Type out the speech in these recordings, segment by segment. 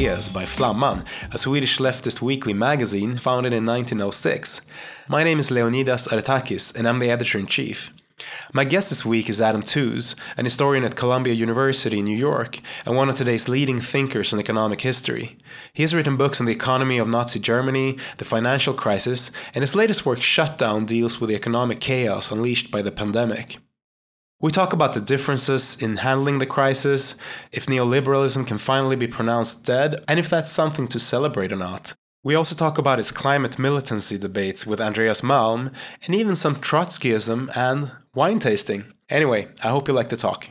Ideas by Flamman, a Swedish leftist weekly magazine founded in 1906. My name is Leonidas Aretakis, and I'm the editor in chief. My guest this week is Adam Tooze, an historian at Columbia University in New York and one of today's leading thinkers on economic history. He has written books on the economy of Nazi Germany, the financial crisis, and his latest work, Shutdown, deals with the economic chaos unleashed by the pandemic. We talk about the differences in handling the crisis, if neoliberalism can finally be pronounced dead, and if that's something to celebrate or not. We also talk about his climate militancy debates with Andreas Malm, and even some Trotskyism and wine tasting. Anyway, I hope you like the talk.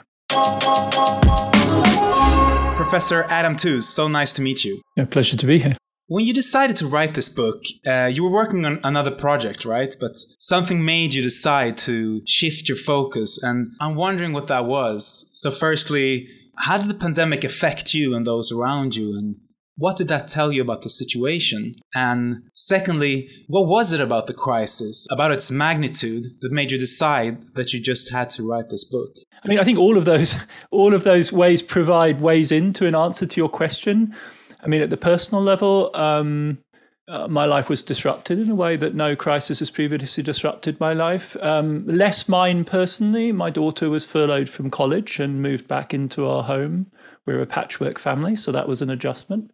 Professor Adam Tooze, so nice to meet you. A pleasure to be here. When you decided to write this book, uh, you were working on another project, right? But something made you decide to shift your focus, and I'm wondering what that was. So, firstly, how did the pandemic affect you and those around you, and what did that tell you about the situation? And secondly, what was it about the crisis, about its magnitude, that made you decide that you just had to write this book? I mean, I think all of those all of those ways provide ways into an answer to your question. I mean, at the personal level, um, uh, my life was disrupted in a way that no crisis has previously disrupted my life. Um, less mine personally. My daughter was furloughed from college and moved back into our home. We're a patchwork family, so that was an adjustment.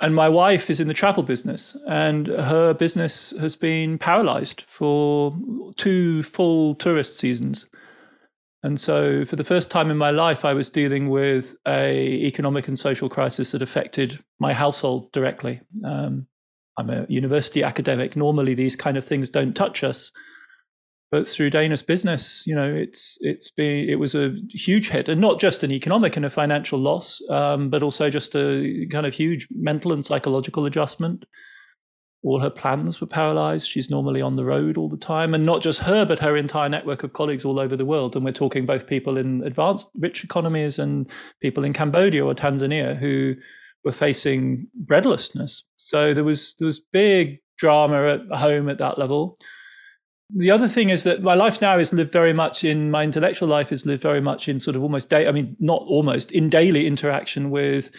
And my wife is in the travel business, and her business has been paralyzed for two full tourist seasons. And so, for the first time in my life, I was dealing with a economic and social crisis that affected my household directly. Um, I'm a university academic. Normally, these kind of things don't touch us, but through Dana's business, you know, it's it's been it was a huge hit, and not just an economic and a financial loss, um, but also just a kind of huge mental and psychological adjustment. All her plans were paralyzed. She's normally on the road all the time, and not just her, but her entire network of colleagues all over the world. And we're talking both people in advanced, rich economies and people in Cambodia or Tanzania who were facing breadlessness. So there was there was big drama at home at that level the other thing is that my life now is lived very much in my intellectual life is lived very much in sort of almost day. I mean, not almost in daily interaction with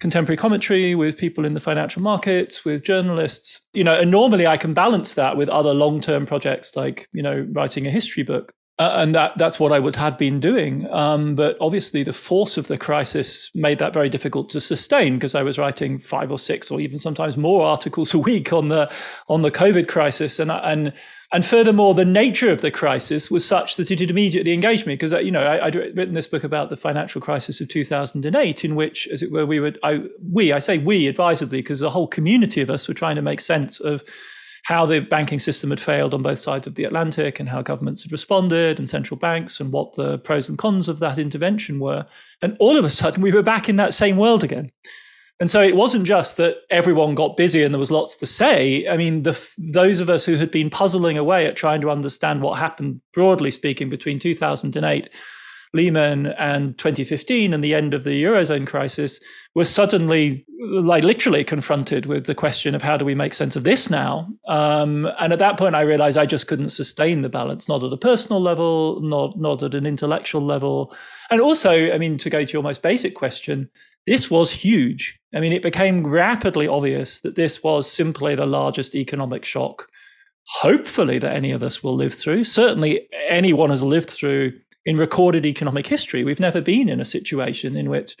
contemporary commentary, with people in the financial markets, with journalists. You know, and normally I can balance that with other long term projects like you know writing a history book. Uh, and that that's what I would had been doing. Um, but obviously, the force of the crisis made that very difficult to sustain because I was writing five or six, or even sometimes more articles a week on the on the COVID crisis, and and and furthermore, the nature of the crisis was such that it had immediately engaged me because, uh, you know, I, would written this book about the financial crisis of 2008, in which, as it were, we would, I, we, I say we advisedly, because the whole community of us were trying to make sense of how the banking system had failed on both sides of the Atlantic and how governments had responded and central banks and what the pros and cons of that intervention were. And all of a sudden, we were back in that same world again. And so it wasn't just that everyone got busy and there was lots to say. I mean, the, those of us who had been puzzling away at trying to understand what happened, broadly speaking, between 2008, Lehman, and 2015, and the end of the Eurozone crisis, were suddenly, like, literally confronted with the question of how do we make sense of this now? Um, and at that point, I realized I just couldn't sustain the balance, not at a personal level, not, not at an intellectual level. And also, I mean, to go to your most basic question, this was huge. I mean, it became rapidly obvious that this was simply the largest economic shock, hopefully, that any of us will live through. Certainly, anyone has lived through in recorded economic history. We've never been in a situation in which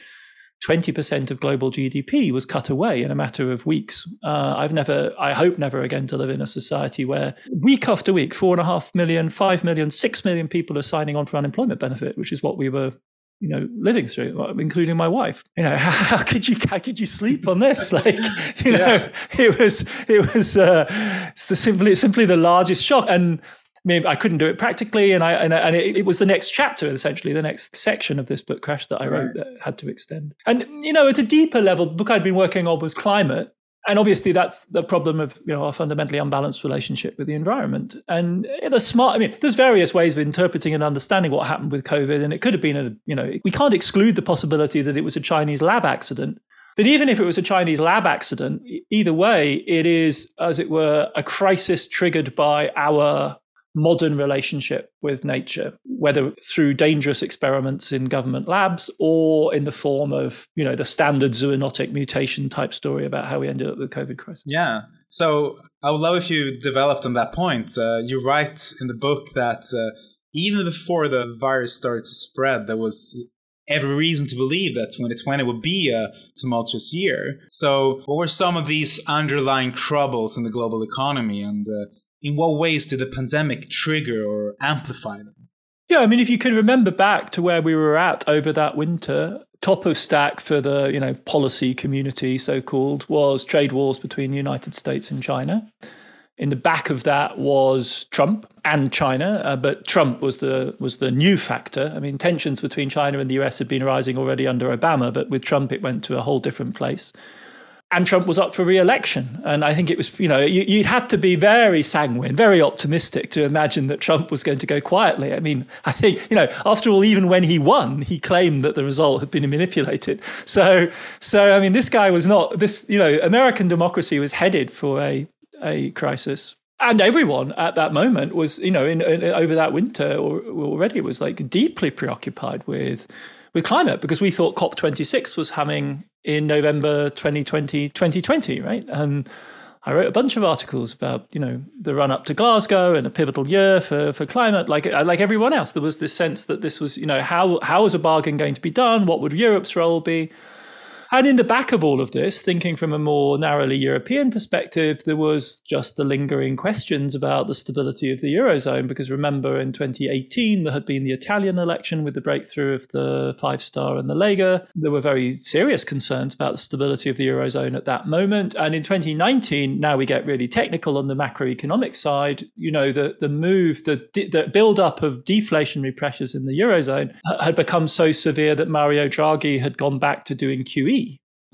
20% of global GDP was cut away in a matter of weeks. Uh, I've never, I hope never again to live in a society where week after week, four and a half million, five million, six million people are signing on for unemployment benefit, which is what we were you know living through including my wife you know how, how, could you how could you sleep on this like you know yeah. it was it was uh it's the simply simply the largest shock and I mean, I couldn't do it practically, and I and, and it, it, was the next chapter, essentially the next section of this book, Crash, that I wrote right. that had to extend. And you know, at a deeper level, the book I'd been working on was climate, and obviously that's the problem of you know our fundamentally unbalanced relationship with the environment and the smart i mean there's various ways of interpreting and understanding what happened with covid and it could have been a you know we can't exclude the possibility that it was a chinese lab accident but even if it was a chinese lab accident either way it is as it were a crisis triggered by our modern relationship with nature, whether through dangerous experiments in government labs or in the form of, you know, the standard zoonotic mutation type story about how we ended up with the COVID crisis. Yeah. So I would love if you developed on that point. Uh, you write in the book that uh, even before the virus started to spread, there was every reason to believe that 2020 would be a tumultuous year. So, what were some of these underlying troubles in the global economy, and uh, in what ways did the pandemic trigger or amplify them? Yeah, I mean, if you can remember back to where we were at over that winter, top of stack for the you know policy community, so called, was trade wars between the United States and China. In the back of that was Trump and China, uh, but Trump was the was the new factor. I mean, tensions between China and the US had been rising already under Obama, but with Trump it went to a whole different place. And Trump was up for re-election, and I think it was you know you, had to be very sanguine, very optimistic to imagine that Trump was going to go quietly. I mean, I think you know after all, even when he won, he claimed that the result had been manipulated. So so I mean, this guy was not this you know American democracy was headed for a a crisis and everyone at that moment was you know in, in, over that winter or, already was like deeply preoccupied with with climate because we thought cop26 was coming in november 2020 2020 right? And i wrote a bunch of articles about you know the run up to glasgow and a pivotal year for for climate like uh, like everyone else. There was this sense that this was you know how how is a bargain going to be done? What would europe's role be and in the back of all of this, thinking from a more narrowly European perspective, there was just the lingering questions about the stability of the Eurozone. Because remember, in 2018, there had been the Italian election with the breakthrough of the Five Star and the Lega. There were very serious concerns about the stability of the Eurozone at that moment. And in 2019, now we get really technical on the macroeconomic side, you know, the, the move, the, the build up of deflationary pressures in the Eurozone had become so severe that Mario Draghi had gone back to doing QE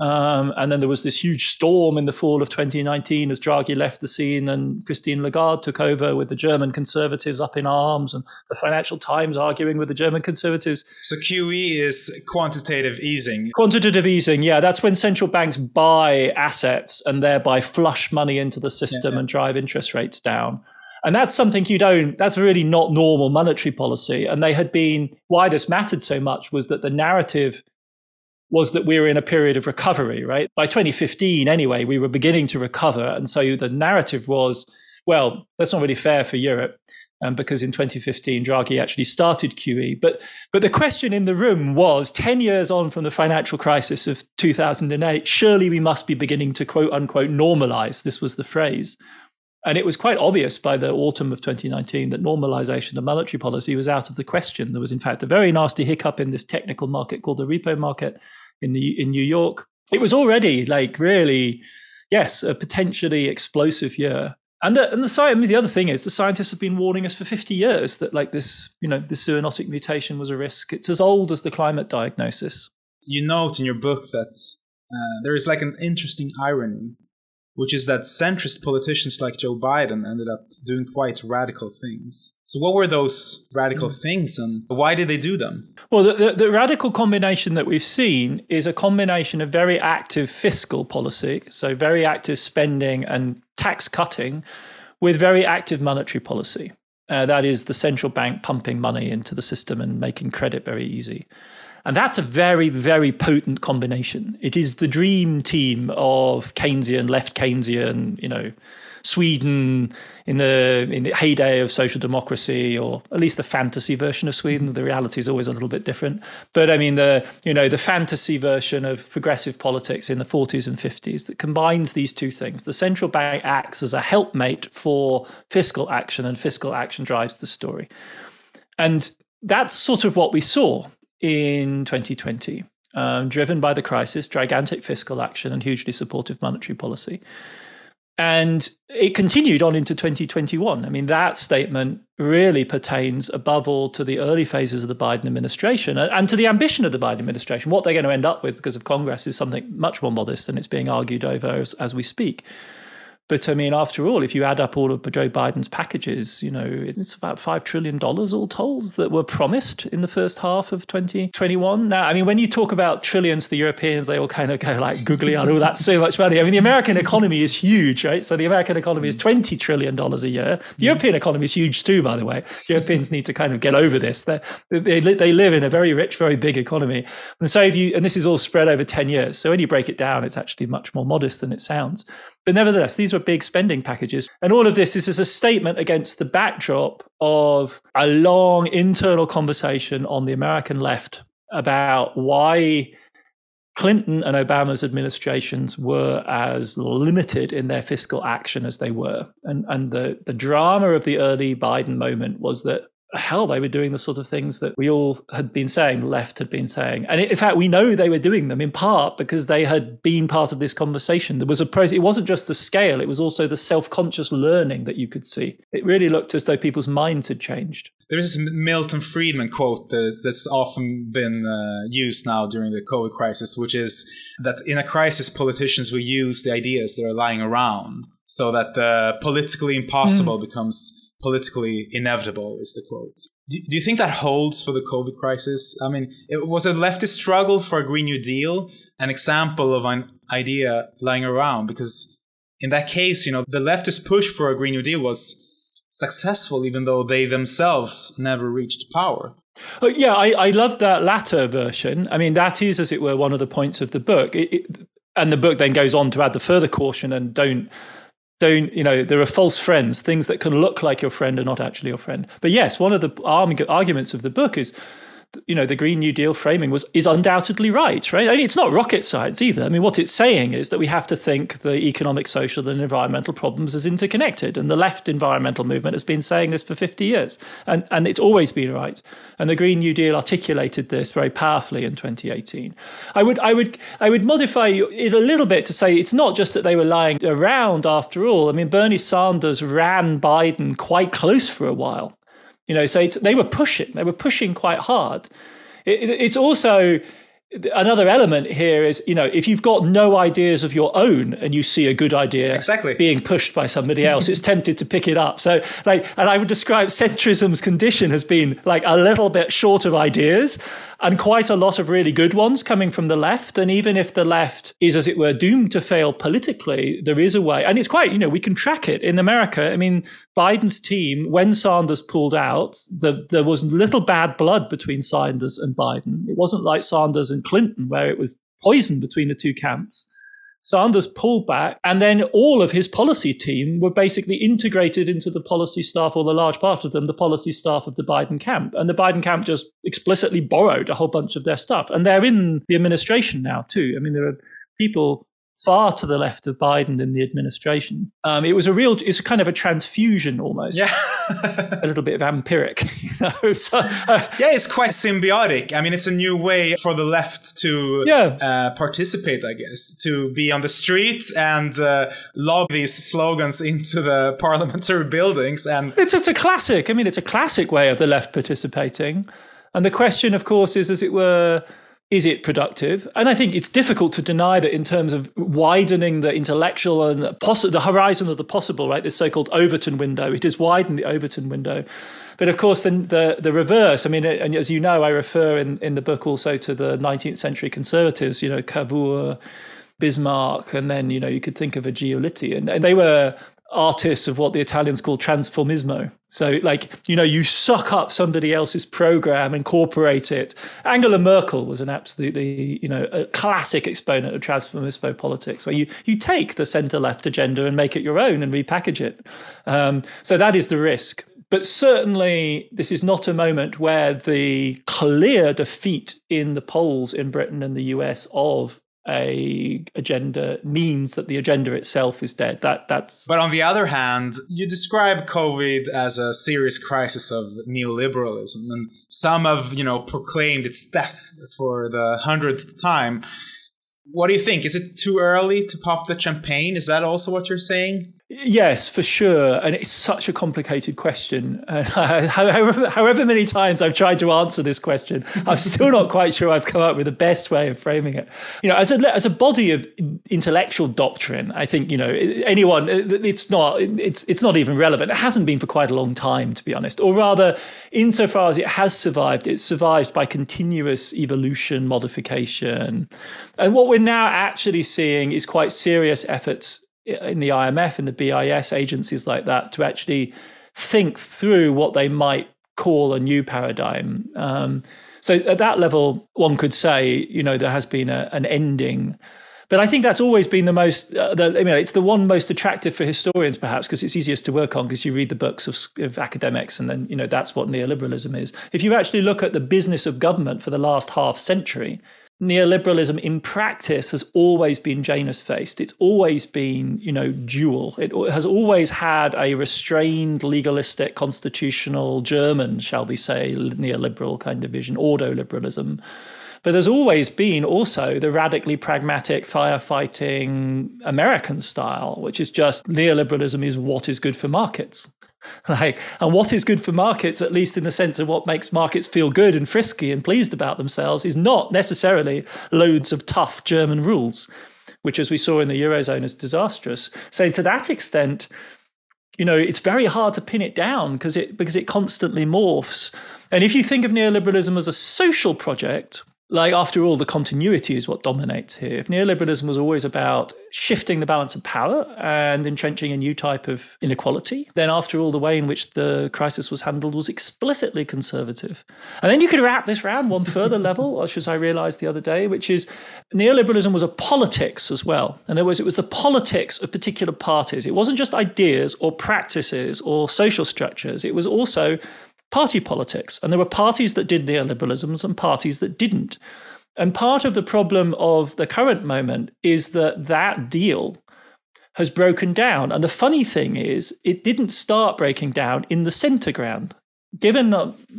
um, and then there was this huge storm in the fall of 2019 as Draghi left the scene and Christine Lagarde took over with the German conservatives up in arms and the Financial Times arguing with the German conservatives. So QE is quantitative easing. Quantitative easing, yeah. That's when central banks buy assets and thereby flush money into the system yeah, yeah. and drive interest rates down. And that's something you don't, that's really not normal monetary policy. And they had been, why this mattered so much was that the narrative was that we were in a period of recovery, right? By 2015, anyway, we were beginning to recover. And so the narrative was, well, that's not really fair for Europe. Um, because in 2015, Draghi actually started QE. But, but the question in the room was 10 years on from the financial crisis of 2008, surely we must be beginning to quote unquote normalize. This was the phrase. And it was quite obvious by the autumn of 2019 that normalization of monetary policy was out of the question. There was, in fact, a very nasty hiccup in this technical market called the repo market in the in New York. It was already like really, yes, a potentially explosive year. And the, and the I mean, the other thing is the scientists have been warning us for 50 years that like this, you know, this zoonotic mutation was a risk. It's as old as the climate diagnosis. You note in your book that uh, there is like an interesting irony which is that centrist politicians like Joe Biden ended up doing quite radical things. So, what were those radical mm. things and why did they do them? Well, the, the, the, radical combination that we've seen is a combination of very active fiscal policy, so very active spending and tax cutting, with very active monetary policy. Uh, that is the central bank pumping money into the system and making credit very easy. And that's a very, very potent combination. It is the dream team of Keynesian, left Keynesian, you know, Sweden in the in the heyday of social democracy, or at least the fantasy version of Sweden. The reality is always a little bit different. But I mean the you know the fantasy version of progressive politics in the 40s and 50s that combines these two things. The central bank acts as a helpmate for fiscal action, and fiscal action drives the story. And that's sort of what we saw in 2020, um, driven by the crisis, gigantic fiscal action, and hugely supportive monetary policy. And it continued on into 2021. I mean, that statement really pertains above all to the early phases of the Biden administration and to the ambition of the Biden administration. What they're going to end up with because of Congress is something much more modest, and it's being argued over as, as we speak. But I mean, after all, if you add up all of Joe Biden's packages, you know, it's about $5 trillion all told that were promised in the first half of 2021. Now, I mean, when you talk about trillions, the Europeans, they all kind of go like googly eyed, oh, that's so much money. I mean, the American economy is huge, right? So the American economy is $20 trillion a year. The mm-hmm. European economy is huge too, by the way. Europeans need to kind of get over this. They, they, they live in a very rich, very big economy. And so if you, and this is all spread over 10 years. So when you break it down, it's actually much more modest than it sounds. But nevertheless, these were big spending packages. And all of this is as a statement against the backdrop of a long internal conversation on the American left about why Clinton and Obama's administrations were as limited in their fiscal action as they were. And, and the, the drama of the early Biden moment was that hell, they were doing the sort of things that we all had been saying, left had been saying. And in fact, we know they were doing them in part because they had been part of this conversation. There was a process, it wasn't just the scale, it was also the self conscious learning that you could see. It really looked as though people's minds had changed. There's this Milton Friedman quote that, that's often been uh, used now during the COVID crisis, which is that in a crisis, politicians will use the ideas that are lying around so that the politically impossible mm. becomes politically inevitable is the quote. Do, do you think that holds for the COVID crisis? I mean, it was a leftist struggle for a Green New Deal an example of an idea lying around because in that case, you know, the leftist push for a Green New Deal was successful, even though they themselves never reached power. Oh, yeah, I, I love that latter version. I mean, that is, as it were, one of the points of the book. It, it, and the book then goes on to add the further caution and don't don't you know there are false friends things that can look like your friend are not actually your friend. But yes one of the arguments of the book is you know the green new deal framing was is undoubtedly right right? I mean, it's not rocket science either. I mean what it's saying is that we have to think the economic social and environmental problems as interconnected and the left environmental movement has been saying this for 50 years and and it's always been right. And the green new deal articulated this very powerfully in 2018 i would i would i would modify it a little bit to say it's not just that they were lying around after all. I mean bernie sanders ran biden quite close for a while you know, so they were pushing. They were pushing quite hard. It, it, it's also another element here is you know if you've got no ideas of your own and you see a good idea exactly. being pushed by somebody else it's tempted to pick it up so like and i would describe centrism's condition has been like a little bit short of ideas and quite a lot of really good ones coming from the left. And even if the left is, as it were, doomed to fail politically, there is a way. And it's quite, you know, we can track it in America. I mean, Biden's team, when Sanders pulled out, the, there was little bad blood between Sanders and Biden. It wasn't like Sanders and Clinton, where it was poison between the two camps. Sanders pulled back, and then all of his policy team were basically integrated into the policy staff, or the large part of them, the policy staff of the Biden camp. And the Biden camp just explicitly borrowed a whole bunch of their stuff. And they're in the administration now, too. I mean, there are people far to the left of Biden in the administration. Um, it was a real, it's kind of a transfusion almost. Yeah. a little bit of vampiric, you know. So, uh, yeah, it's quite symbiotic. I mean, it's a new way for the left to yeah. uh, participate, I guess, to be on the street and uh, lob these slogans into the parliamentary buildings. And it's, it's a classic. I mean, it's a classic way of the left participating. And the question, of course, is, as it were, is it productive? And I think it's difficult to deny that in terms of widening the intellectual and poss- the horizon of the possible, right? This so-called Overton window. It has widened the Overton window. But of course, then the, the reverse. I mean, and as you know, I refer in, in the book also to the 19th century conservatives, you know, Cavour, Bismarck, and then, you know, you could think of a Giolitti. And, and they were artists of what the Italians call transformismo. So, like, you know, you suck up somebody else's program, incorporate it. Angela Merkel was an absolutely, you know, a classic exponent of transformismo politics, where you, you take the center left agenda and make it your own and repackage it. Um, so, that is the risk. But certainly, this is not a moment where the clear defeat in the polls in Britain and the US of a agenda means that the agenda itself is dead. That that's. But on the other hand, you describe COVID as a serious crisis of neoliberalism, and some have you know proclaimed its death for the hundredth time. What do you think? Is it too early to pop the champagne? Is that also what you're saying? Yes, for sure. And it's such a complicated question. And however, however many times I've tried to answer this question, I'm still not quite sure I've come up with the best way of framing it. You know, as a, as a body of intellectual doctrine, I think, you know, anyone, it's not, it's, it's not even relevant. It hasn't been for quite a long time, to be honest. Or rather, insofar as it has survived, it's survived by continuous evolution, modification. And what we're now actually seeing is quite serious efforts in the IMF in the BIS agencies like that to actually think through what they might call a new paradigm. Um, so at that level, one could say, you know, there has been a, an ending. But I think that's always been the most, uh, the, I mean, it's the one most attractive for historians, perhaps, because it's easiest to work on because you read the books of, of academics and then, you know, that's what neoliberalism is. If you actually look at the business of government for the last half century, neoliberalism in practice has always been Janus faced. It's always been, you know, dual. It has always had a restrained, legalistic, constitutional German, shall we say, neoliberal kind of vision, ordo liberalism. But there's always been also the radically pragmatic, firefighting American style, which is just neoliberalism is what is good for markets. Like, and what is good for markets, at least in the sense of what makes markets feel good and frisky and pleased about themselves, is not necessarily loads of tough German rules, which, as we saw in the Eurozone, is disastrous. So, to that extent, you know, it's very hard to pin it down because it because it constantly morphs. And if you think of neoliberalism as a social project, like after all the continuity is what dominates here. If neoliberalism was always about shifting the balance of power and entrenching a new type of inequality then after all the way in which the crisis was handled was explicitly conservative. And then you could wrap this round one further level which as i realized the other day which is neoliberalism was a politics as well. In other words it was the politics of particular parties. It wasn't just ideas or practices or social structures. It was also party politics. And there were parties that did neoliberalisms and parties that didn't. And part of the problem of the current moment is that that deal has broken down. And the funny thing is, it didn't start breaking down in the center ground. Given,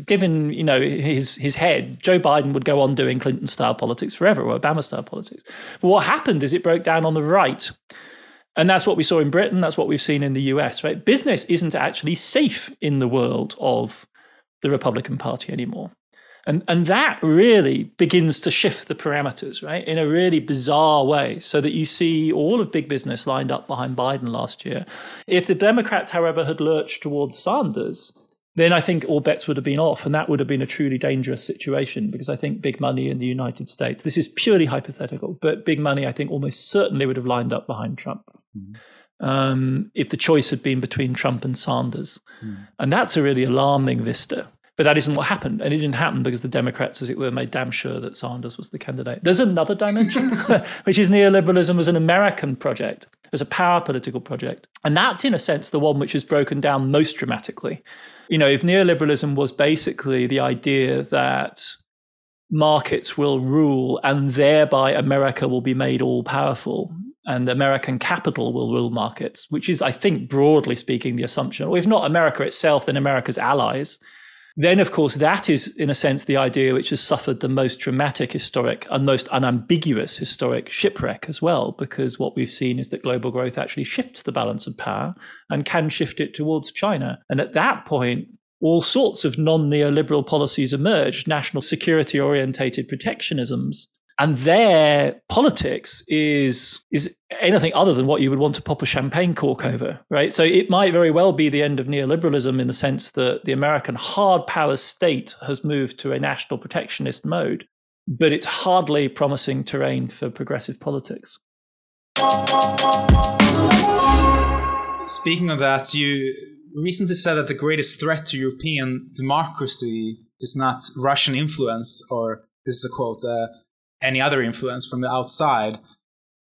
given you know his his head, Joe Biden would go on doing Clinton style politics forever or Obama style politics. But what happened is it broke down on the right, and that's what we saw in Britain. That's what we've seen in the US. Right, business isn't actually safe in the world of the Republican Party anymore. And, and that really begins to shift the parameters, right, in a really bizarre way, so that you see all of big business lined up behind Biden last year. If the Democrats, however, had lurched towards Sanders, then I think all bets would have been off, and that would have been a truly dangerous situation because I think big money in the United States, this is purely hypothetical, but big money, I think, almost certainly would have lined up behind Trump. Mm-hmm um, if the choice had been between Trump and Sanders. Mm. And that's a really alarming vista. But that isn't what happened. And it didn't happen because the Democrats, as it were, made damn sure that Sanders was the candidate. There's another dimension, which is neoliberalism as an American project, as a power political project. And that's, in a sense, the one which is broken down most dramatically. You know, if neoliberalism was basically the idea that markets will rule and thereby America will be made all powerful, and American capital will rule markets, which is, I think, broadly speaking, the assumption, or if not America itself, then America's allies. Then, of course, that is, in a sense, the idea which has suffered the most dramatic historic and most unambiguous historic shipwreck as well, because what we've seen is that global growth actually shifts the balance of power and can shift it towards China. And at that point, all sorts of non neoliberal policies emerged, national security orientated protectionisms and their politics is is anything other than what you would want to pop a champagne cork over, right? So it might very well be the end of neoliberalism in the sense that the American hard power state has moved to a national protectionist mode, but it's hardly promising terrain for progressive politics. Speaking of that, you recently said that the greatest threat to European democracy is not Russian influence, or this is a quote. Uh, any other influence from the outside,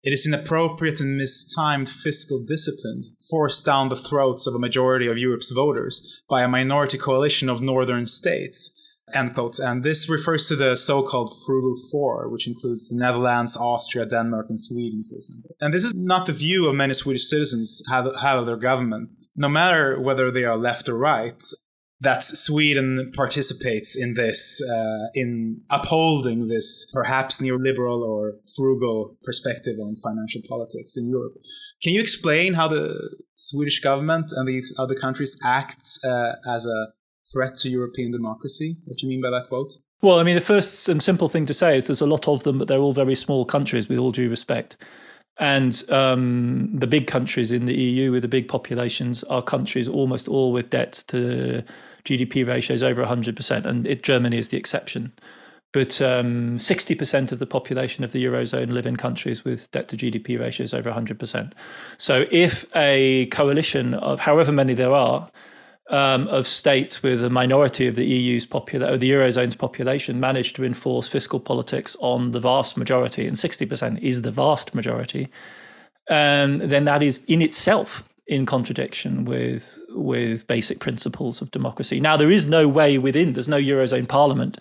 it is inappropriate and mistimed fiscal discipline forced down the throats of a majority of Europe's voters by a minority coalition of northern states. End quote. And this refers to the so-called frugal four, which includes the Netherlands, Austria, Denmark, and Sweden, for example. And this is not the view of many Swedish citizens have, have of their government. No matter whether they are left or right, that Sweden participates in this, uh, in upholding this perhaps neoliberal or frugal perspective on financial politics in Europe. Can you explain how the Swedish government and these other countries act uh, as a threat to European democracy? What do you mean by that quote? Well, I mean, the first and simple thing to say is there's a lot of them, but they're all very small countries, with all due respect. And um, the big countries in the EU with the big populations are countries almost all with debts to GDP ratios over 100%, and it, Germany is the exception. But um, 60% of the population of the Eurozone live in countries with debt to GDP ratios over 100%. So if a coalition of however many there are, um, of states with a minority of the EU's population, or the Eurozone's population, manage to enforce fiscal politics on the vast majority, and 60% is the vast majority, and then that is in itself in contradiction with with basic principles of democracy. Now, there is no way within. There's no eurozone parliament,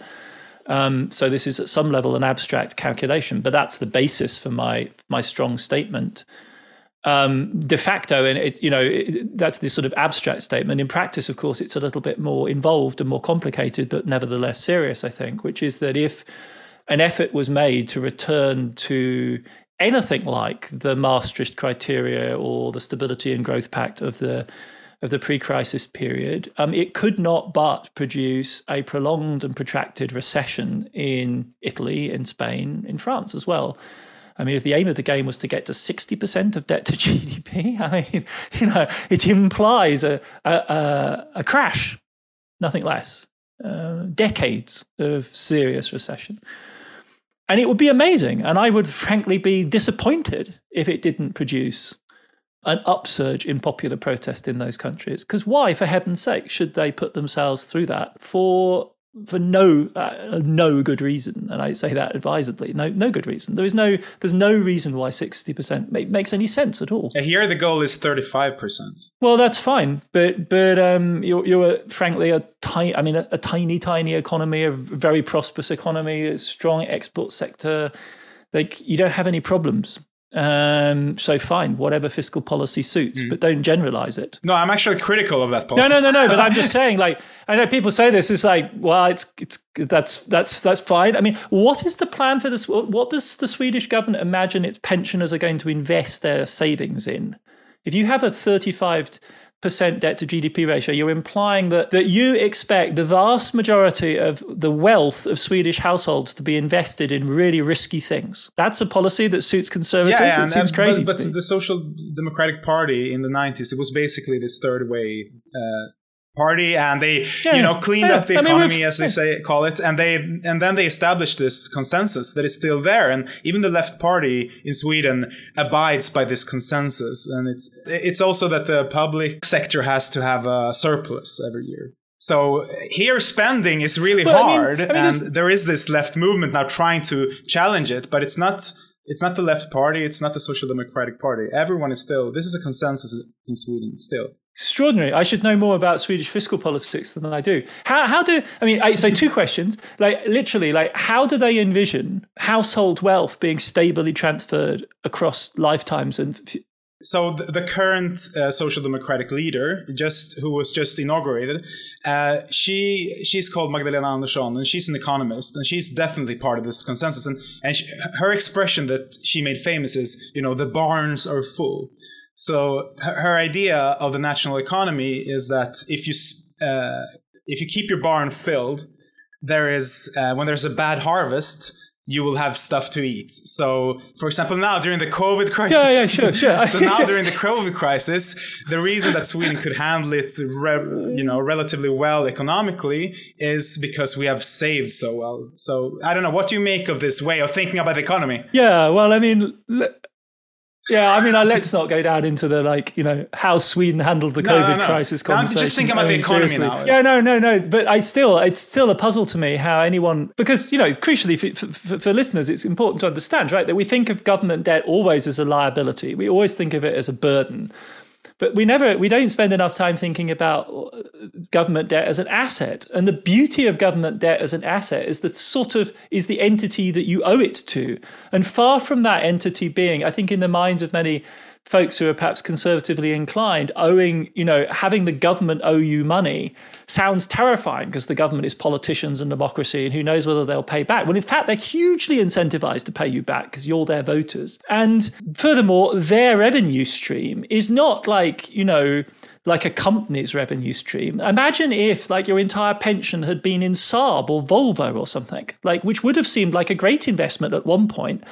um, so this is at some level an abstract calculation. But that's the basis for my my strong statement. Um, de facto, and it, you know that's the sort of abstract statement. In practice, of course, it's a little bit more involved and more complicated, but nevertheless serious. I think, which is that if an effort was made to return to anything like the Maastricht criteria or the Stability and Growth Pact of the of the pre-crisis period, um, it could not but produce a prolonged and protracted recession in Italy, in Spain, in France as well. I mean, if the aim of the game was to get to 60% of debt to GDP, I mean, you know, it implies a, a, a crash, nothing less. Uh, decades of serious recession. And it would be amazing. And I would frankly be disappointed if it didn't produce an upsurge in popular protest in those countries. Because why, for heaven's sake, should they put themselves through that for for no uh, no good reason, and I say that advisedly. No no good reason. There is no there's no reason why sixty percent makes any sense at all. Here the goal is thirty five percent. Well, that's fine, but but um, you're you're frankly a tiny. I mean, a, a tiny tiny economy, a very prosperous economy, a strong export sector. Like you don't have any problems. Um, so fine, whatever fiscal policy suits, mm. but don't generalize it. No, I'm actually critical of that policy. No, no, no, no. but I'm just saying, like, I know people say this is like, well, it's it's that's that's that's fine. I mean, what is the plan for this? What does the Swedish government imagine its pensioners are going to invest their savings in? If you have a 35 percent debt to GDP ratio, you're implying that, that you expect the vast majority of the wealth of Swedish households to be invested in really risky things. That's a policy that suits conservatives. Yeah, yeah, it and, seems and, crazy. But, but the Social Democratic Party in the 90s, it was basically this third way uh, party and they yeah, you know cleaned yeah. up the I economy mean, as they say call it and they and then they established this consensus that is still there and even the left party in Sweden abides by this consensus and it's it's also that the public sector has to have a surplus every year. So here spending is really well, hard I mean, I mean, and there is this left movement now trying to challenge it but it's not it's not the left party it's not the social democratic party. Everyone is still this is a consensus in Sweden still Extraordinary. I should know more about Swedish fiscal politics than I do. How, how do, I mean, I, so two questions. Like, literally, like, how do they envision household wealth being stably transferred across lifetimes and so the, current uh, social democratic leader just who was just inaugurated uh, she she's called magdalena andersson and she's an economist and she's definitely part of this consensus and, and she, her expression that she made famous is you know the barns are full so her, idea of the national economy is that if you uh, if you keep your barn filled, there is uh, when there's a bad harvest, you will have stuff to eat. So, for example, now during the COVID crisis, yeah, yeah, sure, sure. so now during the COVID crisis, the reason that Sweden could handle it, re- you know, relatively well economically is because we have saved so well. So, I don't know. What do you make of this way of thinking about the economy? Yeah, well, I mean, yeah, I mean, uh, let's not go down into the like, you know, how Sweden handled the COVID no, no. crisis conversation. I'm just thinking about the economy seriously. now. Yeah, no, no, no. But I still, it's still a puzzle to me how anyone, because you know, crucially for, for, for listeners, it's important to understand, right, that we think of government debt always as a liability. We always think of it as a burden. But we never, we don't spend enough time thinking about uh, government debt as an asset. And the beauty of government debt as an asset is the sort of is the entity that you owe it to. And far from that entity being, I think, in the minds of many folks who are perhaps conservatively inclined owing, you know, having the government owe you money sounds terrifying because the government is politicians and democracy and who knows whether they'll pay back. Well, in fact, they're hugely incentivized to pay you back because you're their voters. And furthermore, their revenue stream is not like, you know, like a company's revenue stream. Imagine if like your entire pension had been in Saab or Volvo or something, like which would have seemed like a great investment at one point.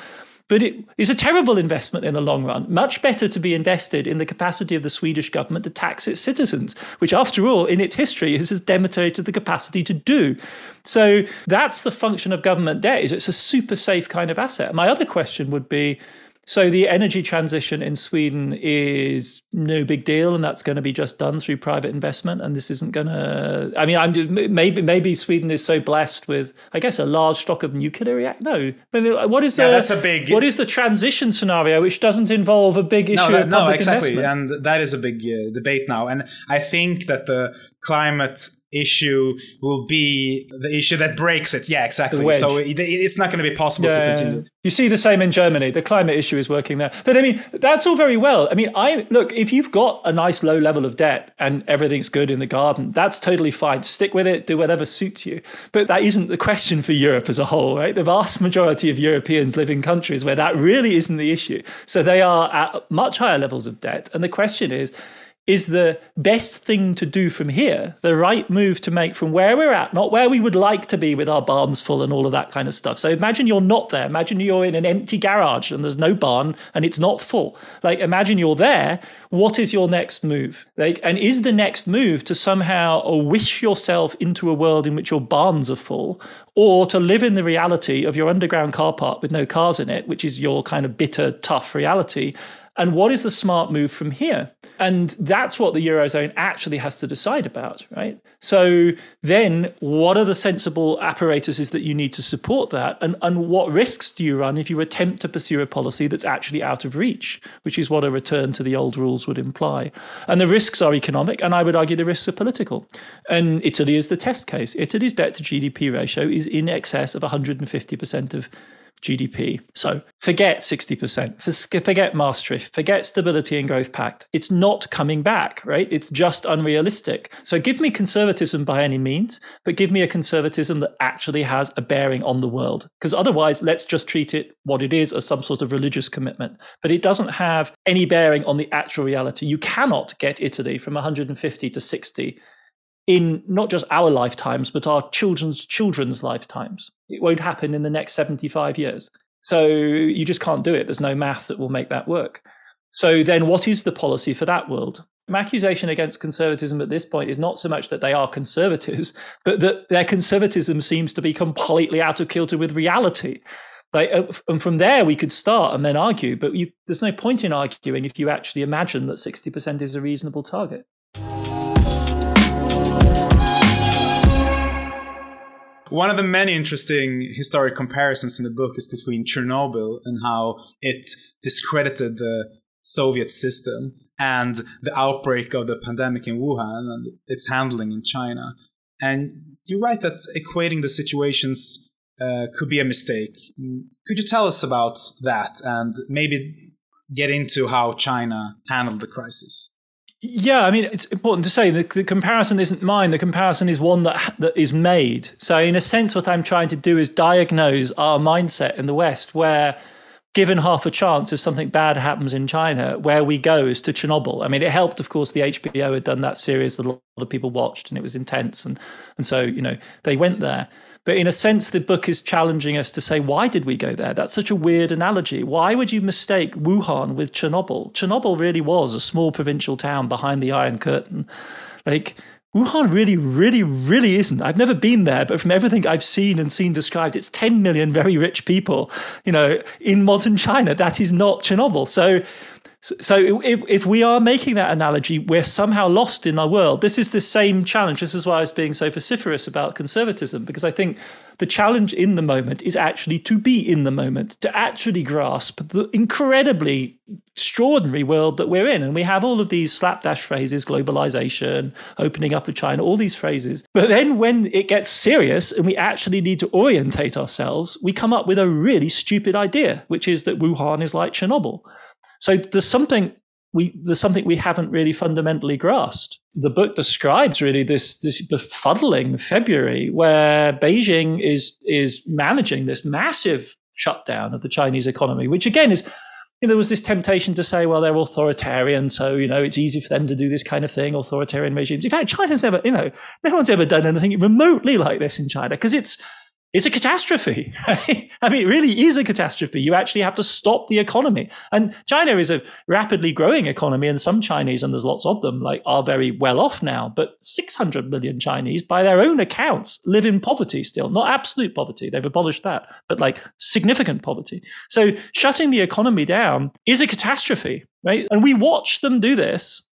But it is a terrible investment in the long run. Much better to be invested in the capacity of the Swedish government to tax its citizens, which, after all, in its history, has demonstrated the capacity to do. So that's the function of government debt. Is it's a super safe kind of asset. My other question would be so the energy transition in Sweden is no big deal, and that's going to be just done through private investment. And this isn't going to. I mean, I'm maybe maybe Sweden is so blessed with, I guess, a large stock of nuclear react. No, I mean, what is the? Yeah, that's a big. What is the transition scenario which doesn't involve a big issue? No, that, no, exactly, and that is a big uh, debate now. And I think that the climate issue will be the issue that breaks it. Yeah, exactly. So it, it's not going to be possible yeah. to continue. You see the same in Germany. The climate issue is working there. But I mean, that's all very well. I mean, I look, if you've got a nice low level of debt and everything's good in the garden, that's totally fine. Stick with it, do whatever suits you. But that isn't the question for Europe as a whole, right? The vast majority of Europeans live in countries where that really isn't the issue. So they are at much higher levels of debt. And the question is, is the best thing to do from here, the right move to make from where we're at, not where we would like to be with our barns full and all of that kind of stuff. So imagine you're not there. Imagine you're in an empty garage and there's no barn and it's not full. Like imagine you're there. What is your next move? Like, and is the next move to somehow uh, wish yourself into a world in which your barns are full, or to live in the reality of your underground car park with no cars in it, which is your kind of bitter, tough reality? And what is the smart move from here? And that's what the Eurozone actually has to decide about, right? So then what are the sensible apparatuses that you need to support that? And, and what risks do you run if you attempt to pursue a policy that's actually out of reach, which is what a return to the old rules would imply? And the risks are economic, and I would argue the risks are political. And Italy is the test case. Italy's debt to GDP ratio is in excess of 150% of GDP. So forget 60%, forget Maastricht, forget Stability and Growth Pact. It's not coming back, right? It's just unrealistic. So give me conservatism by any means, but give me a conservatism that actually has a bearing on the world. Because otherwise, let's just treat it what it is as some sort of religious commitment. But it doesn't have any bearing on the actual reality. You cannot get Italy from 150 to 60 in not just our lifetimes, but our children's children's lifetimes. It won't happen in the next 75 years. So you just can't do it. There's no math that will make that work. So then, what is the policy for that world? My accusation against conservatism at this point is not so much that they are conservatives, but that their conservatism seems to be completely out of kilter with reality. Uh, and from there, we could start and then argue, but you, there's no point in arguing if you actually imagine that 60% is a reasonable target. One of the many interesting historic comparisons in the book is between Chernobyl and how it discredited the Soviet system and the outbreak of the pandemic in Wuhan and its handling in China. And you write that equating the situations uh, could be a mistake. Could you tell us about that and maybe get into how China handled the crisis? Yeah, I mean, it's important to say the, the comparison isn't mine. The comparison is one that that is made. So, in a sense, what I'm trying to do is diagnose our mindset in the West, where given half a chance if something bad happens in China, where we go is to Chernobyl. I mean, it helped, of course, the HBO had done that series that a lot of people watched, and it was intense, and and so you know they went there. But in a sense, the book is challenging us to say, why did we go there? That's such a weird analogy. Why would you mistake Wuhan with Chernobyl? Chernobyl really was a small provincial town behind the Iron Curtain. Like, Wuhan really, really, really isn't. I've never been there, but from everything I've seen and seen described, it's 10 million very rich people, you know, in modern China. That is not Chernobyl. So so if, if we are making that analogy, we're somehow lost in our world. This is the same challenge. This is why I was being so vociferous about conservatism, because I think the challenge in the moment is actually to be in the moment, to actually grasp the incredibly extraordinary world that we're in. And we have all of these slapdash phrases, globalization, opening up of China, all these phrases. But then when it gets serious and we actually need to orientate ourselves, we come up with a really stupid idea, which is that Wuhan is like Chernobyl. So there's something we there's something we haven't really fundamentally grasped. The book describes really this this befuddling February where Beijing is is managing this massive shutdown of the Chinese economy, which again is you know, there was this temptation to say, well, they're authoritarian, so you know it's easy for them to do this kind of thing, authoritarian regimes. In fact, China's never, you know, no one's ever done anything remotely like this in China because it's it's a catastrophe. Right? I mean, it really is a catastrophe. You actually have to stop the economy. And China is a rapidly growing economy, and some Chinese, and there's lots of them, like are very well off now. But 600 million Chinese, by their own accounts, live in poverty still. Not absolute poverty; they've abolished that, but like significant poverty. So shutting the economy down is a catastrophe, right? And we watch them do this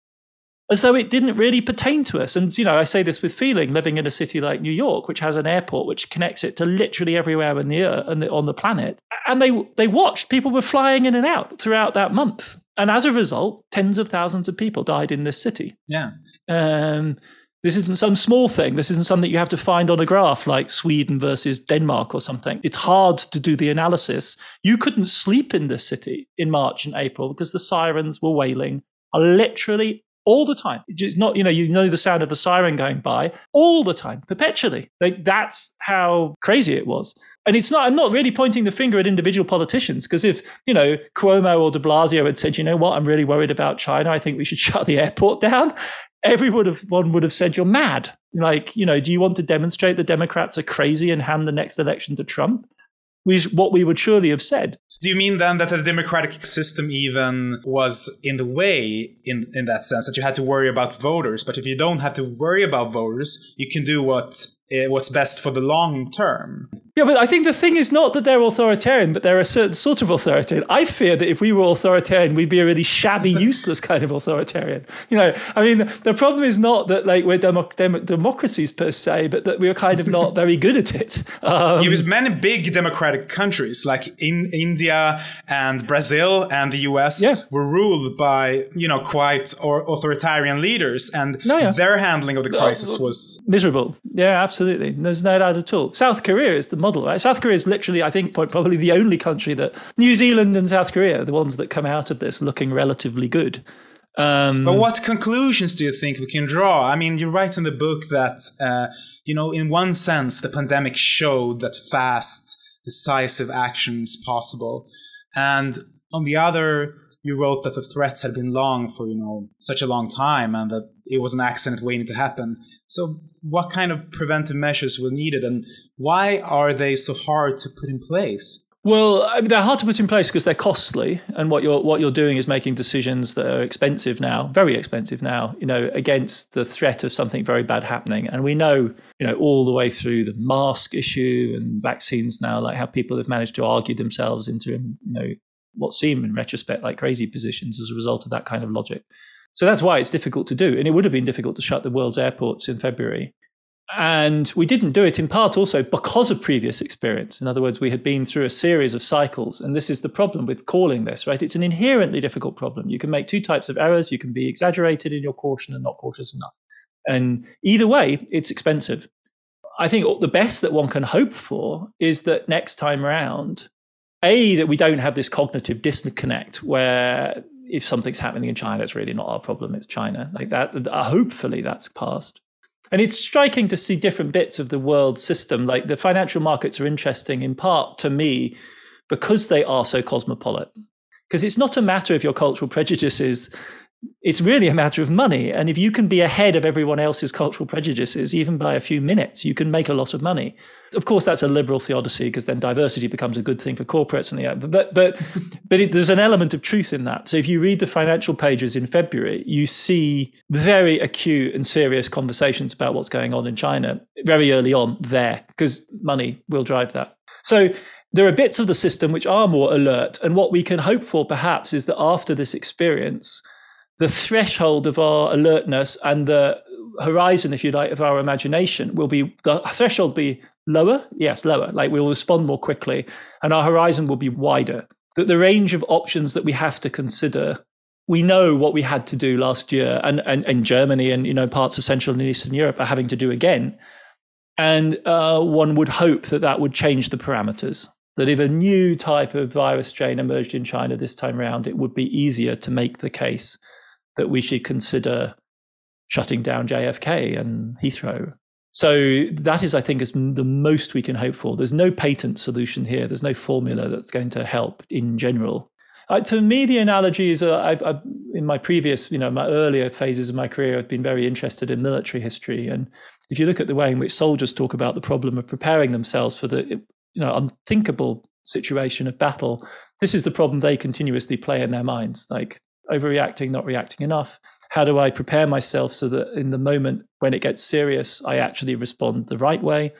as though it didn't really pertain to us. And, you know, I say this with feeling, living in a city like New York, which has an airport which connects it to literally everywhere in the earth and on the planet. And they, they watched people were flying in and out throughout that month. And as a result, tens of thousands of people died in this city. Yeah. Um, this isn't some small thing. This isn't something you have to find on a graph like Sweden versus Denmark or something. It's hard to do the analysis. You couldn't sleep in this city in March and April because the sirens were wailing literally all the time. It's not, you know, you know the sound of a siren going by all the time, perpetually. Like that's how crazy it was. And it's not, I'm not really pointing the finger at individual politicians because if, you know, Cuomo or de Blasio had said, you know what, I'm really worried about China, I think we should shut the airport down, everyone would have, one would have said, you're mad. Like, you know, do you want to demonstrate the Democrats are crazy and hand the next election to Trump? What we would surely have said. Do you mean then that the democratic system even was in the way in, in that sense that you had to worry about voters? But if you don't have to worry about voters, you can do what what's best for the long term. Yeah, but I think the thing is not that they're authoritarian, but they're a certain sort of authoritarian. I fear that if we were authoritarian, we'd be a really shabby, useless kind of authoritarian. You know, I mean, the problem is not that like we're demo- dem- democracies per se, but that we're kind of not very good at it. Um, was many big democratic countries like in India and Brazil and the US yeah. were ruled by you know quite or authoritarian leaders, and no, yeah. their handling of the uh, crisis was miserable. Yeah, absolutely absolutely. There's no doubt at all. South Korea is the model, right? South Korea is literally, I think, probably the only country that New Zealand and South Korea are the ones that come out of this looking relatively good. Um, but what conclusions do you think we can draw? I mean, you write in the book that, uh, you know, in one sense, the pandemic showed that fast, decisive action is possible. And on the other, you wrote that the threats had been long for you know such a long time and that it was an accident waiting to happen so what kind of preventive measures were needed and why are they so hard to put in place well, I mean, they're hard to put in place because they're costly, and what you're what you're doing is making decisions that are expensive now, very expensive now. You know, against the threat of something very bad happening, and we know, you know, all the way through the mask issue and vaccines now, like how people have managed to argue themselves into, you know, what seem in retrospect like crazy positions as a result of that kind of logic. So that's why it's difficult to do. And it would have been difficult to shut the world's airports in February. And we didn't do it in part also because of previous experience. In other words, we had been through a series of cycles. And this is the problem with calling this, right? It's an inherently difficult problem. You can make two types of errors. You can be exaggerated in your caution and not cautious enough. And either way, it's expensive. I think the best that one can hope for is that next time around, a that we don't have this cognitive disconnect where if something's happening in China, it's really not our problem; it's China. Like that. Uh, hopefully, that's passed. And it's striking to see different bits of the world system. Like the financial markets are interesting in part to me because they are so cosmopolitan. Because it's not a matter of your cultural prejudices it's really a matter of money. And if you can be ahead of everyone else's cultural prejudices, even by a few minutes, you can make a lot of money. Of course, that's a liberal theodicy because then diversity becomes a good thing for corporates. And the, but but but it, there's an element of truth in that. So if you read the financial pages in February, you see very acute and serious conversations about what's going on in China very early on there because money will drive that. So there are bits of the system which are more alert. And what we can hope for perhaps is that after this experience, the threshold of our alertness and the horizon, if you like, of our imagination will be the threshold be lower. Yes, lower. Like we'll respond more quickly, and our horizon will be wider. That the range of options that we have to consider. We know what we had to do last year, and, and, and Germany and you know parts of Central and Eastern Europe are having to do again. And uh, one would hope that that would change the parameters. that if a new type of virus strain emerged in China this time around, it would be easier to make the case that we should consider shutting down JFK and Heathrow. So that is, I think, is the most we can hope for. There's no patent solution here. There's no formula that's going to help in general. Uh, to me, the analogy is uh, I've, I've, in my previous, you know, my earlier phases of my career, I've been very interested in military history. And if you look at the way in which soldiers talk about the problem of preparing themselves for the you know unthinkable situation of battle this is the problem they continuously play in their minds like overreacting not reacting enough how do i prepare myself so that in the moment when it gets serious i actually respond the right way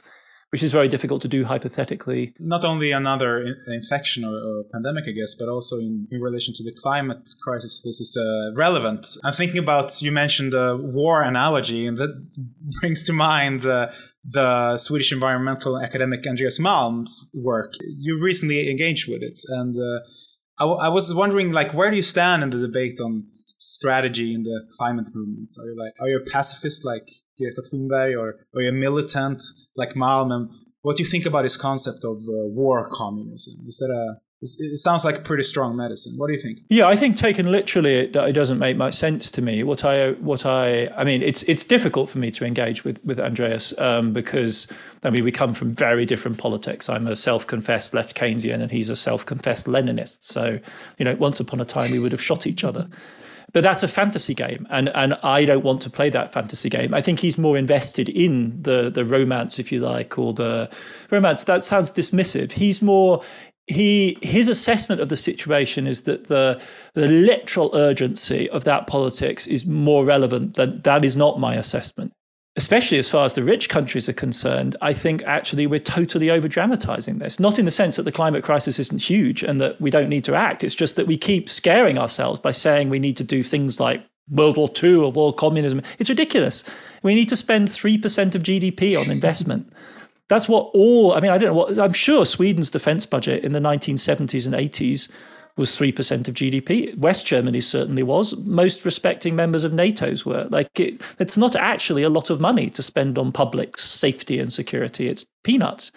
which is very difficult to do hypothetically. Not only another in- infection or, or, pandemic, I guess, but also in, in relation to the climate crisis, this is uh, relevant. I'm thinking about, you mentioned the war analogy, and that brings to mind uh, the Swedish environmental academic Andreas Malm's work. You recently engaged with it, and uh, I, w- I was wondering, like, where do you stand in the debate on strategy in the climate movement? Are you like, are you a pacifist like Greta Thunberg, or or a militant like Malm? what do you think about this concept of uh, war communism? Is that a it sounds like pretty strong medicine. What do you think? Yeah, I think taken literally, it, it, doesn't make much sense to me. What I, what I, I mean, it's it's difficult for me to engage with with Andreas um, because I mean we come from very different politics. I'm a self-confessed left Keynesian, and he's a self-confessed Leninist. So, you know, once upon a time we would have shot each other. But that's a fantasy game, and and I don't want to play that fantasy game. I think he's more invested in the the romance, if you like, or the romance. That sounds dismissive. He's more he his assessment of the situation is that the the literal urgency of that politics is more relevant than that is not my assessment especially as far as the rich countries are concerned, I think actually we're totally over dramatizing this. Not in the sense that the climate crisis isn't huge and that we don't need to act. It's just that we keep scaring ourselves by saying we need to do things like World War II or war communism. It's ridiculous. We need to spend 3% of GDP on investment. That's what all, I mean, I don't know what, I'm sure Sweden's defense budget in the 1970s and 80s was 3% of GDP. West Germany certainly was. Most respecting members of NATO's were. Like, it, it's not actually a lot of money to spend on public safety and security. It's peanuts.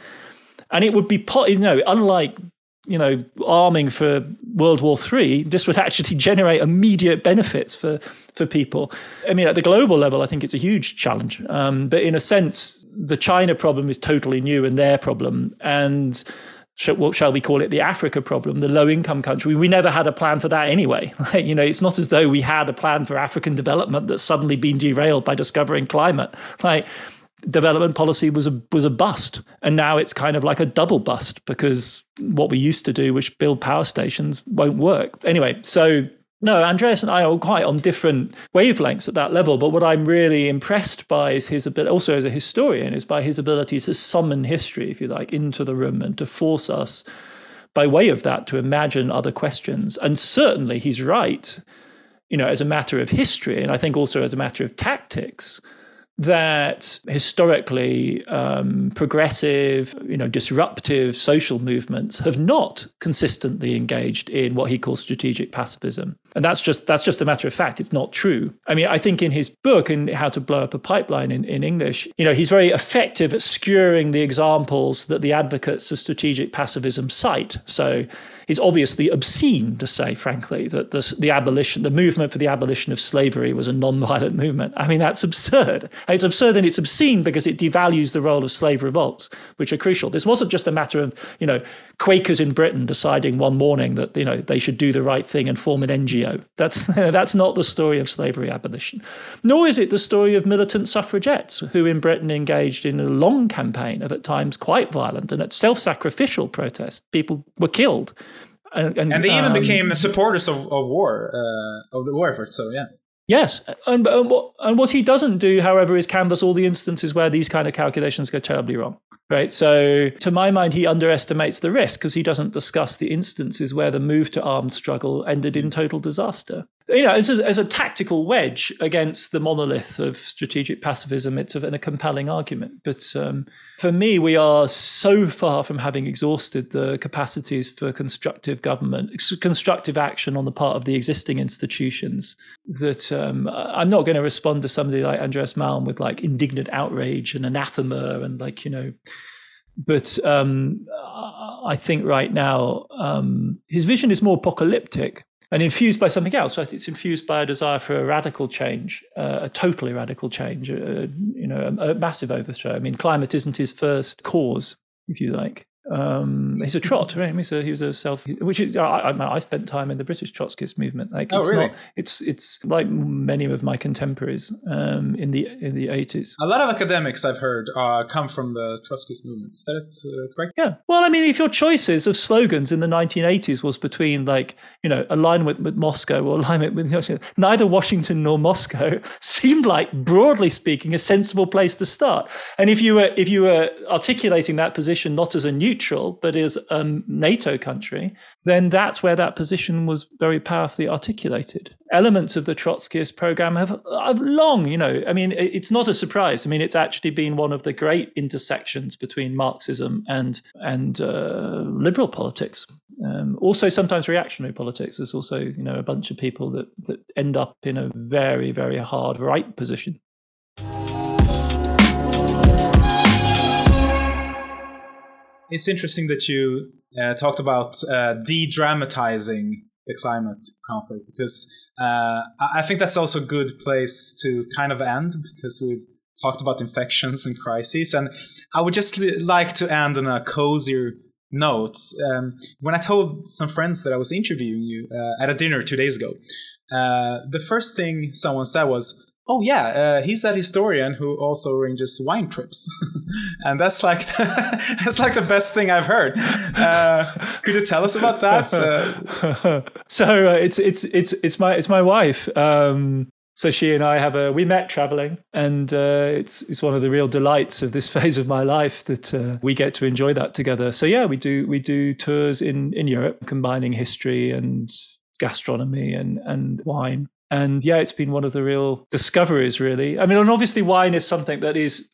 And it would be, you know, unlike you know, arming for World War III, this would actually generate immediate benefits for for people. I mean, at the global level, I think it's a huge challenge. Um, but in a sense, the China problem is totally new and their problem, and what shall we call it, the Africa problem, the low income country. We never had a plan for that anyway. You know, it's not as though we had a plan for African development that's suddenly been derailed by discovering climate. Like development policy was a was a bust, and now it's kind of like a double bust because what we used to do, which build power stations, won't work. Anyway, so no, Andreas and I are quite on different wavelengths at that level. But what I'm really impressed by is his ability, also as a historian, is by his ability to summon history, if you like, into the room and to force us, by way of that, to imagine other questions. And certainly he's right, you know, as a matter of history, and I think also as a matter of tactics that historically um, progressive, you know, disruptive social movements have not consistently engaged in what he calls strategic pacifism. And that's just that's just a matter of fact. It's not true. I mean, I think in his book, in How to Blow Up a Pipeline in, in English, you know, he's very effective at skewering the examples that the advocates of strategic pacifism cite. So it's obviously obscene to say, frankly, that the, the abolition, the movement for the abolition of slavery was a non-violent movement. I mean, that's absurd. It's absurd and it's obscene because it devalues the role of slave revolts, which are crucial. This wasn't just a matter of, you know, Quakers in Britain deciding one morning that, you know, they should do the right thing and form an NGO. That's, that's not the story of slavery abolition. Nor is it the story of militant suffragettes who in Britain engaged in a long campaign of at times quite violent and at self-sacrificial protest. People were killed and, and, and they even um, became supporters of, of war, uh, of the war effort. So yeah. Yes, and, and, what, and what he doesn't do, however, is canvass all the instances where these kind of calculations go terribly wrong. Right. So, to my mind, he underestimates the risk because he doesn't discuss the instances where the move to armed struggle ended in total disaster you know, as a, as a tactical wedge against the monolith of strategic pacifism, it's a, a compelling argument. But um, for me, we are so far from having exhausted the capacities for constructive government, constructive action on the part of the existing institutions that um, I'm not going to respond to somebody like Andreas Malm with like indignant outrage and anathema and like, you know, but um, I think right now um, his vision is more apocalyptic and infused by something else. It's infused by a desire for a radical change, uh, a totally radical change, uh, you know, a, a, massive overthrow. I mean, climate isn't his first cause, if you like. Um, he's a trot, right? He's a, he was a self, which is I, I, I, spent time in the British Trotskyist movement. Like, oh, it's really? Not, it's it's like many of my contemporaries um, in the in the eighties. A lot of academics I've heard uh, come from the Trotskyist movement. Is that uh, correct? Yeah. Well, I mean, if your choices of slogans in the 1980s was between like you know alignment with Moscow or alignment with neither Washington nor Moscow seemed like broadly speaking a sensible place to start. And if you were if you were articulating that position not as a new neutral, but is a NATO country, then that's where that position was very powerfully articulated. Elements of the Trotskyist program have, have long, you know, I mean, it's not a surprise. I mean, it's actually been one of the great intersections between Marxism and and uh, liberal politics. Um, also, sometimes reactionary politics. There's also, you know, a bunch of people that that end up in a very, very hard right position. It's interesting that you uh, talked about uh, de-dramatizing the climate conflict because uh, I think that's also a good place to kind of end because we've talked about infections and crises, and I would just like to end on a cozier note. Um, when I told some friends that I was interviewing you uh, at a dinner two days ago, uh, the first thing someone said was, Oh yeah, uh, he's that historian who also arranges wine trips, and that's like that's like the best thing I've heard. Uh, could you tell us about that? Uh, so uh, it's it's it's it's my it's my wife. Um, so she and I have a we met traveling, and uh, it's it's one of the real delights of this phase of my life that uh, we get to enjoy that together. So yeah, we do we do tours in in Europe, combining history and gastronomy and and wine and yeah, it's been one of the real discoveries, really. I mean, and obviously, wine is something that is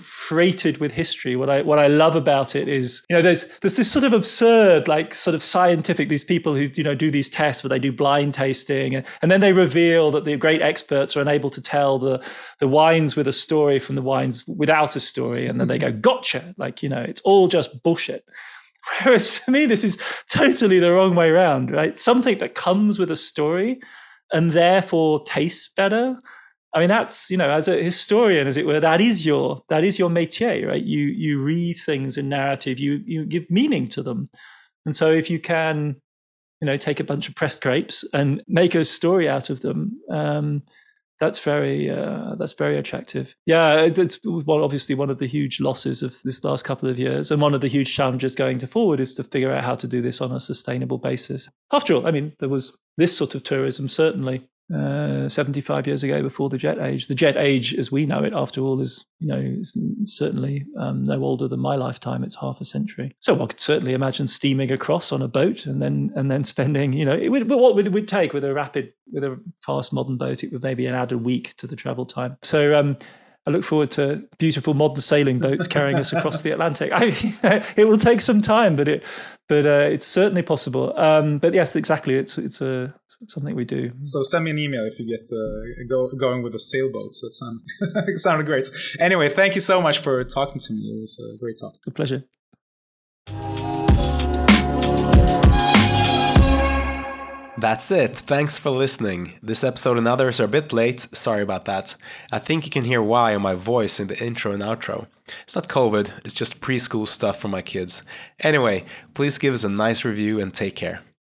freighted with history. What I what I love about it is, you know, there's there's this sort of absurd, like sort of scientific. These people who you know do these tests where they do blind tasting, and, and then they reveal that the great experts are unable to tell the the wines with a story from the wines without a story, and then they go, mm-hmm. "Gotcha!" Like you know, it's all just bullshit. Whereas for me, this is totally the wrong way around, right? Something that comes with a story and therefore tastes better? I mean that's you know as a historian as it were that is your that is your métier right? You you read things in narrative. You you give meaning to them. And so if you can you know take a bunch of pressed grapes and make a story out of them um, that's very uh, that's very attractive. Yeah, it's well, obviously one of the huge losses of this last couple of years, and one of the huge challenges going to forward is to figure out how to do this on a sustainable basis. After all, I mean, there was this sort of tourism certainly uh, 75 years ago before the jet age. The jet age, as we know it, after all, is you know is certainly um, no older than my lifetime. It's half a century. So I could certainly imagine steaming across on a boat and then and then spending you know it would, what would it would take with a rapid with a fast modern boat? It would maybe add a week to the travel time. So um, I look forward to beautiful modern sailing boats carrying us across the Atlantic. I mean, it will take some time, but it, but uh, it's certainly possible. Um, but yes, exactly, it's it's a something we do. So send me an email if you get uh, go, going with the sailboats. That sounded sounded great. Anyway, thank you so much for talking to me. It was a great talk. A pleasure. That's it. Thanks for listening. This episode and others are a bit late. Sorry about that. I think you can hear why on my voice in the intro and outro. It's not COVID, it's just preschool stuff for my kids. Anyway, please give us a nice review and take care.